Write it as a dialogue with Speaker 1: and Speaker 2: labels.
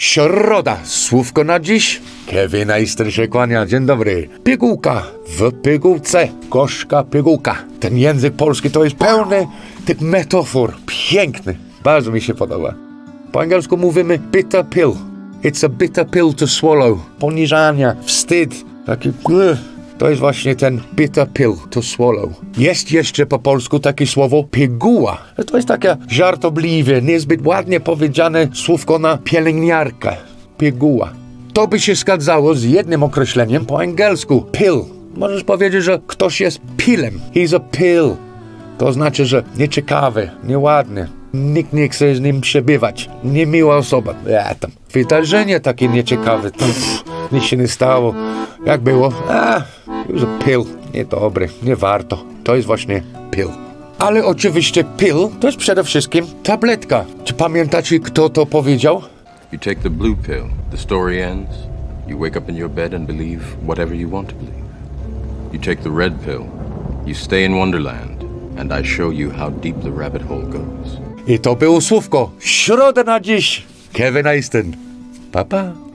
Speaker 1: Środa, słówko na dziś. Kevin Eister się kłania, dzień dobry. Pigułka, w pigułce, gorzka pigułka. Ten język polski to jest pełny tych metafor, piękny. Bardzo mi się podoba. Po angielsku mówimy bitter pill. It's a bitter pill to swallow. Poniżania, wstyd, taki... Ugh. To jest właśnie ten bitter pill to swallow. Jest jeszcze po polsku takie słowo piguła. To jest takie żartobliwe, niezbyt ładnie powiedziane słówko na pielęgniarkę. Piguła. To by się zgadzało z jednym określeniem po angielsku. Pill. Możesz powiedzieć, że ktoś jest pilem. He's a pill. To znaczy, że nieciekawy, nieładny. Nikt nie chce z nim przebywać. Niemiła osoba. Ja tam. Wydarzenie takie nieciekawe. Pff, nic się nie stało. Jak było? A, już pill. Niedobry, nie warto. To jest właśnie pill. Ale oczywiście pill to jest przede wszystkim tabletka. Czy pamiętacie, kto to powiedział?
Speaker 2: You take the blue pill, the story ends. You wake up in your bed and believe whatever you want to believe. You take the red pill, you stay in Wonderland, and I show you how deep the rabbit hole goes.
Speaker 1: I to było słówko. Środa na dziś. Kevin Easton. Pa, pa.